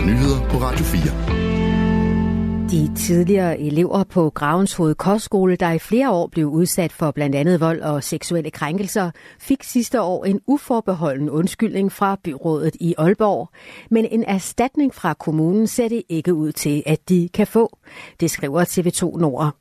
der nyheder på Radio 4. De tidligere elever på Gravenshoved Kostskole, der i flere år blev udsat for blandt andet vold og seksuelle krænkelser, fik sidste år en uforbeholden undskyldning fra byrådet i Aalborg. Men en erstatning fra kommunen ser det ikke ud til, at de kan få. Det skriver TV2 Nord.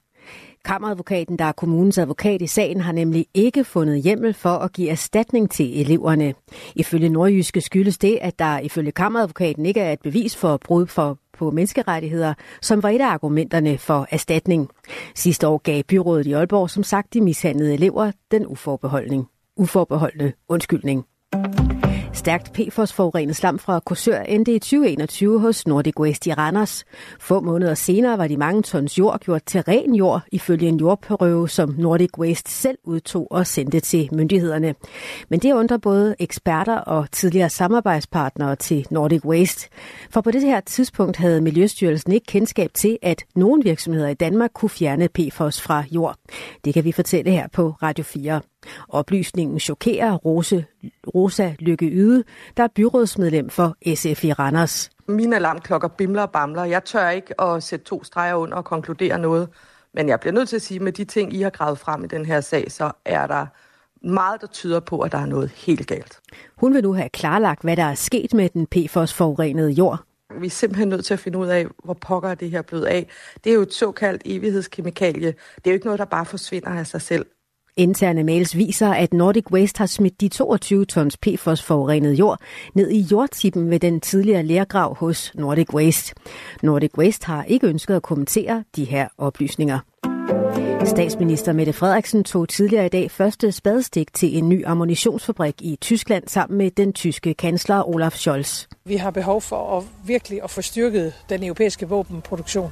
Kammeradvokaten, der er kommunens advokat i sagen, har nemlig ikke fundet hjemmel for at give erstatning til eleverne. Ifølge Nordjyske skyldes det, at der ifølge kammeradvokaten ikke er et bevis for brud for på menneskerettigheder, som var et af argumenterne for erstatning. Sidste år gav byrådet i Aalborg som sagt de mishandlede elever den uforbeholdning. uforbeholdne undskyldning. Stærkt PFOS-forurenet slam fra Korsør endte i 2021 hos Nordic Waste i Randers. Få måneder senere var de mange tons jord gjort til ren jord, ifølge en jordprøve, som Nordic Waste selv udtog og sendte til myndighederne. Men det undrer både eksperter og tidligere samarbejdspartnere til Nordic Waste. For på det her tidspunkt havde Miljøstyrelsen ikke kendskab til, at nogle virksomheder i Danmark kunne fjerne PFOS fra jord. Det kan vi fortælle her på Radio 4. Oplysningen chokerer Rose, Rosa Lykke Yde, der er byrådsmedlem for SF i Randers. Mine alarmklokker bimler og bamler. Jeg tør ikke at sætte to streger under og konkludere noget. Men jeg bliver nødt til at sige, at med de ting, I har gravet frem i den her sag, så er der meget, der tyder på, at der er noget helt galt. Hun vil nu have klarlagt, hvad der er sket med den PFOS-forurenede jord. Vi er simpelthen nødt til at finde ud af, hvor pokker det her blevet af. Det er jo et såkaldt evighedskemikalie. Det er jo ikke noget, der bare forsvinder af sig selv. Interne mails viser, at Nordic Waste har smidt de 22 tons PFOS forurenet jord ned i jordtippen ved den tidligere lærgrav hos Nordic Waste. Nordic Waste har ikke ønsket at kommentere de her oplysninger. Statsminister Mette Frederiksen tog tidligere i dag første spadestik til en ny ammunitionsfabrik i Tyskland sammen med den tyske kansler Olaf Scholz. Vi har behov for at virkelig at få styrket den europæiske våbenproduktion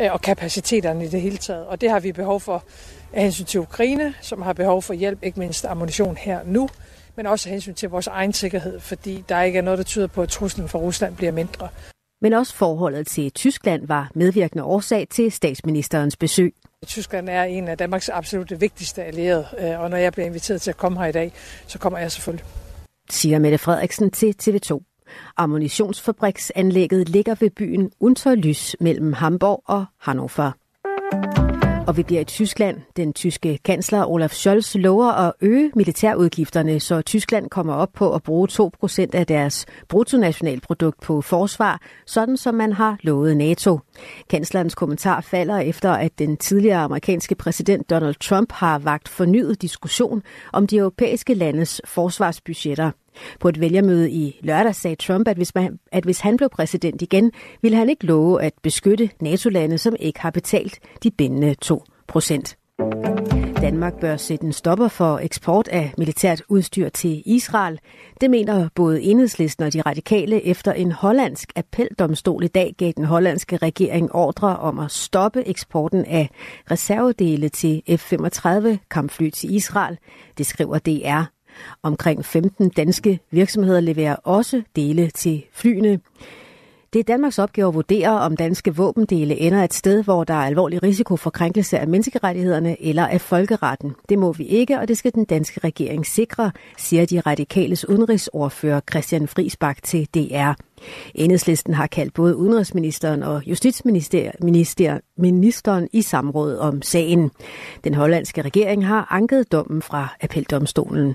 øh, og kapaciteterne i det hele taget. Og det har vi behov for af hensyn til Ukraine, som har behov for hjælp, ikke mindst ammunition her nu, men også af hensyn til vores egen sikkerhed, fordi der ikke er noget, der tyder på, at truslen fra Rusland bliver mindre. Men også forholdet til Tyskland var medvirkende årsag til statsministerens besøg. Tyskland er en af Danmarks absolut vigtigste allierede, øh, og når jeg bliver inviteret til at komme her i dag, så kommer jeg selvfølgelig. Siger Mette Frederiksen til TV2. Ammunitionsfabriksanlægget ligger ved byen Unterlys mellem Hamburg og Hannover. Og vi bliver i Tyskland. Den tyske kansler Olaf Scholz lover at øge militærudgifterne, så Tyskland kommer op på at bruge 2% af deres bruttonationalprodukt på forsvar, sådan som man har lovet NATO. Kanslerens kommentar falder efter, at den tidligere amerikanske præsident Donald Trump har vagt fornyet diskussion om de europæiske landes forsvarsbudgetter. På et vælgermøde i lørdag sagde Trump, at hvis, man, at hvis han blev præsident igen, ville han ikke love at beskytte NATO-lande, som ikke har betalt de bindende 2 procent. Danmark bør sætte en stopper for eksport af militært udstyr til Israel. Det mener både enhedslisten og de radikale efter en hollandsk appeldomstol i dag gav den hollandske regering ordre om at stoppe eksporten af reservedele til F-35 kampfly til Israel. Det skriver DR. Omkring 15 danske virksomheder leverer også dele til flyene. Det er Danmarks opgave at vurdere, om danske våbendele ender et sted, hvor der er alvorlig risiko for krænkelse af menneskerettighederne eller af folkeretten. Det må vi ikke, og det skal den danske regering sikre, siger de radikales udenrigsordfører Christian Friisbak til DR. Enhedslisten har kaldt både udenrigsministeren og justitsministeren i samråd om sagen. Den hollandske regering har anket dommen fra appeldomstolen.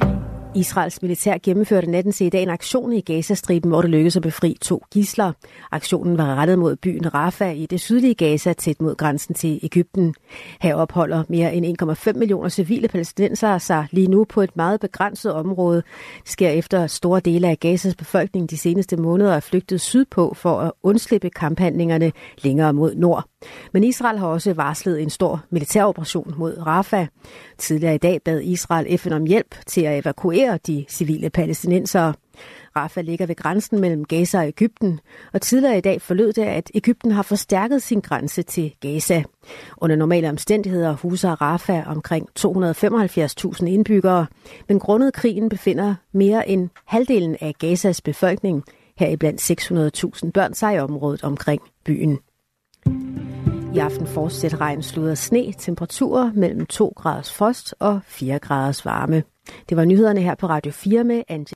Israels militær gennemførte natten til i dag en aktion i Gazastriben, hvor det lykkedes at befri to gisler. Aktionen var rettet mod byen Rafah i det sydlige Gaza, tæt mod grænsen til Ægypten. Her opholder mere end 1,5 millioner civile palæstinensere sig lige nu på et meget begrænset område. Det sker efter store dele af Gazas befolkning de seneste måneder er flygtet sydpå for at undslippe kamphandlingerne længere mod nord. Men Israel har også varslet en stor militæroperation mod Rafah. Tidligere i dag bad Israel FN om hjælp til at evakuere de civile palæstinensere. Rafah ligger ved grænsen mellem Gaza og Ægypten, og tidligere i dag forlød det, at Ægypten har forstærket sin grænse til Gaza. Under normale omstændigheder huser Rafah omkring 275.000 indbyggere, men grundet krigen befinder mere end halvdelen af Gazas befolkning, heriblandt 600.000 børn, sig i området omkring byen. I aften fortsætter regn, slud og sne, temperaturer mellem 2 graders frost og 4 graders varme. Det var nyhederne her på Radio 4 med Angie.